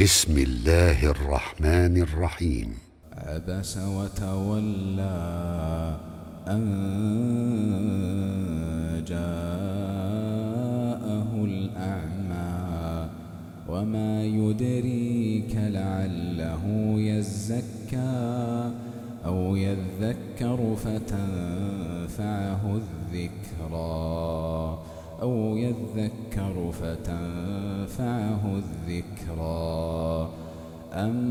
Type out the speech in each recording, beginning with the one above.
بسم الله الرحمن الرحيم. عبس وتولى أن جاءه الأعمى وما يدريك لعله يزكى أو يذكر فتنفعه الذكرى. أو يذكر فتنفعه الذكرى. أما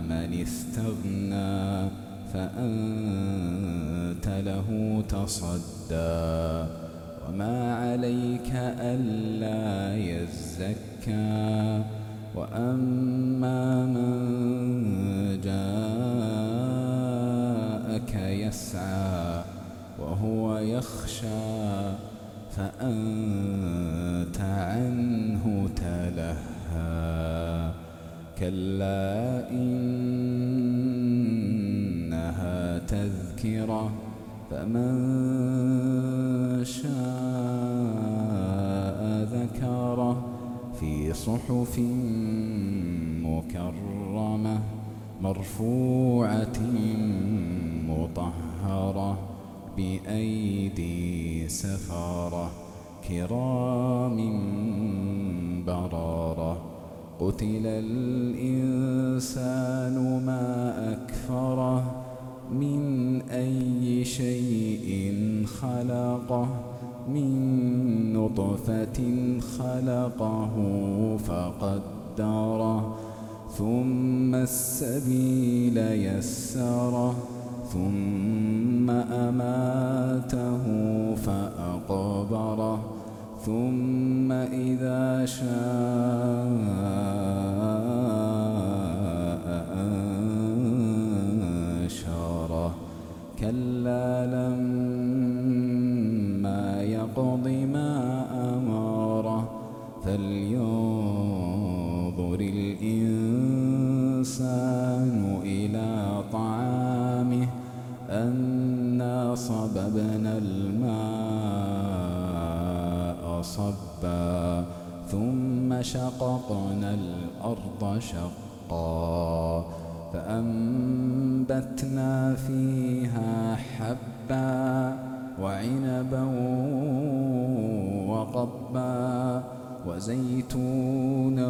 من استغنى فأنت له تصدى. وما عليك ألا يزكى. وأما من جاءك يسعى وهو يخشى فأنت عنه تلهى. كلا إنها تذكرة فمن شاء ذكره في صحف مكرمة مرفوعة مطهرة. بأيدي سفارة كرام برارة قتل الإنسان ما أكفره من أي شيء خلقه من نطفة خلقه فقدره ثم السبيل يسره. ثم أماته فأقبره ثم إذا شاء أنشره. كلا لما يقض ما أمره فلينظر الإنسان أنا صببنا الماء صبا ثم شققنا الأرض شقا. فأنبتنا فيها حبا وعنبا وقبا وزيتونا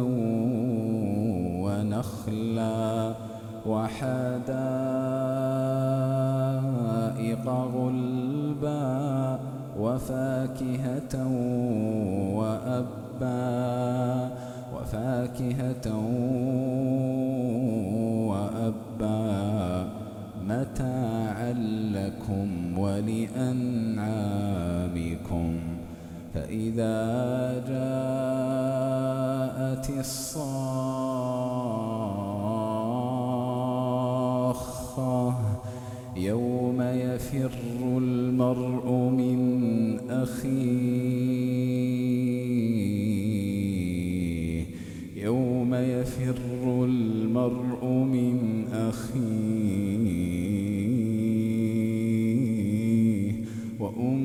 ونخلا. وحدائق غلبا وفاكهة وأبا وفاكهة وأبا متاعا لكم ولأنعامكم فإذا جاءت الصاخة يوم يفر المرء من أخيه. يوم يفر المرء من أخيه. وأمه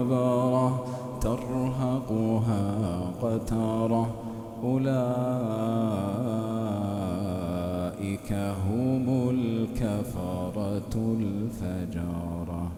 غبرة ترهقها قترة أولئك هم الكفرة الفجرة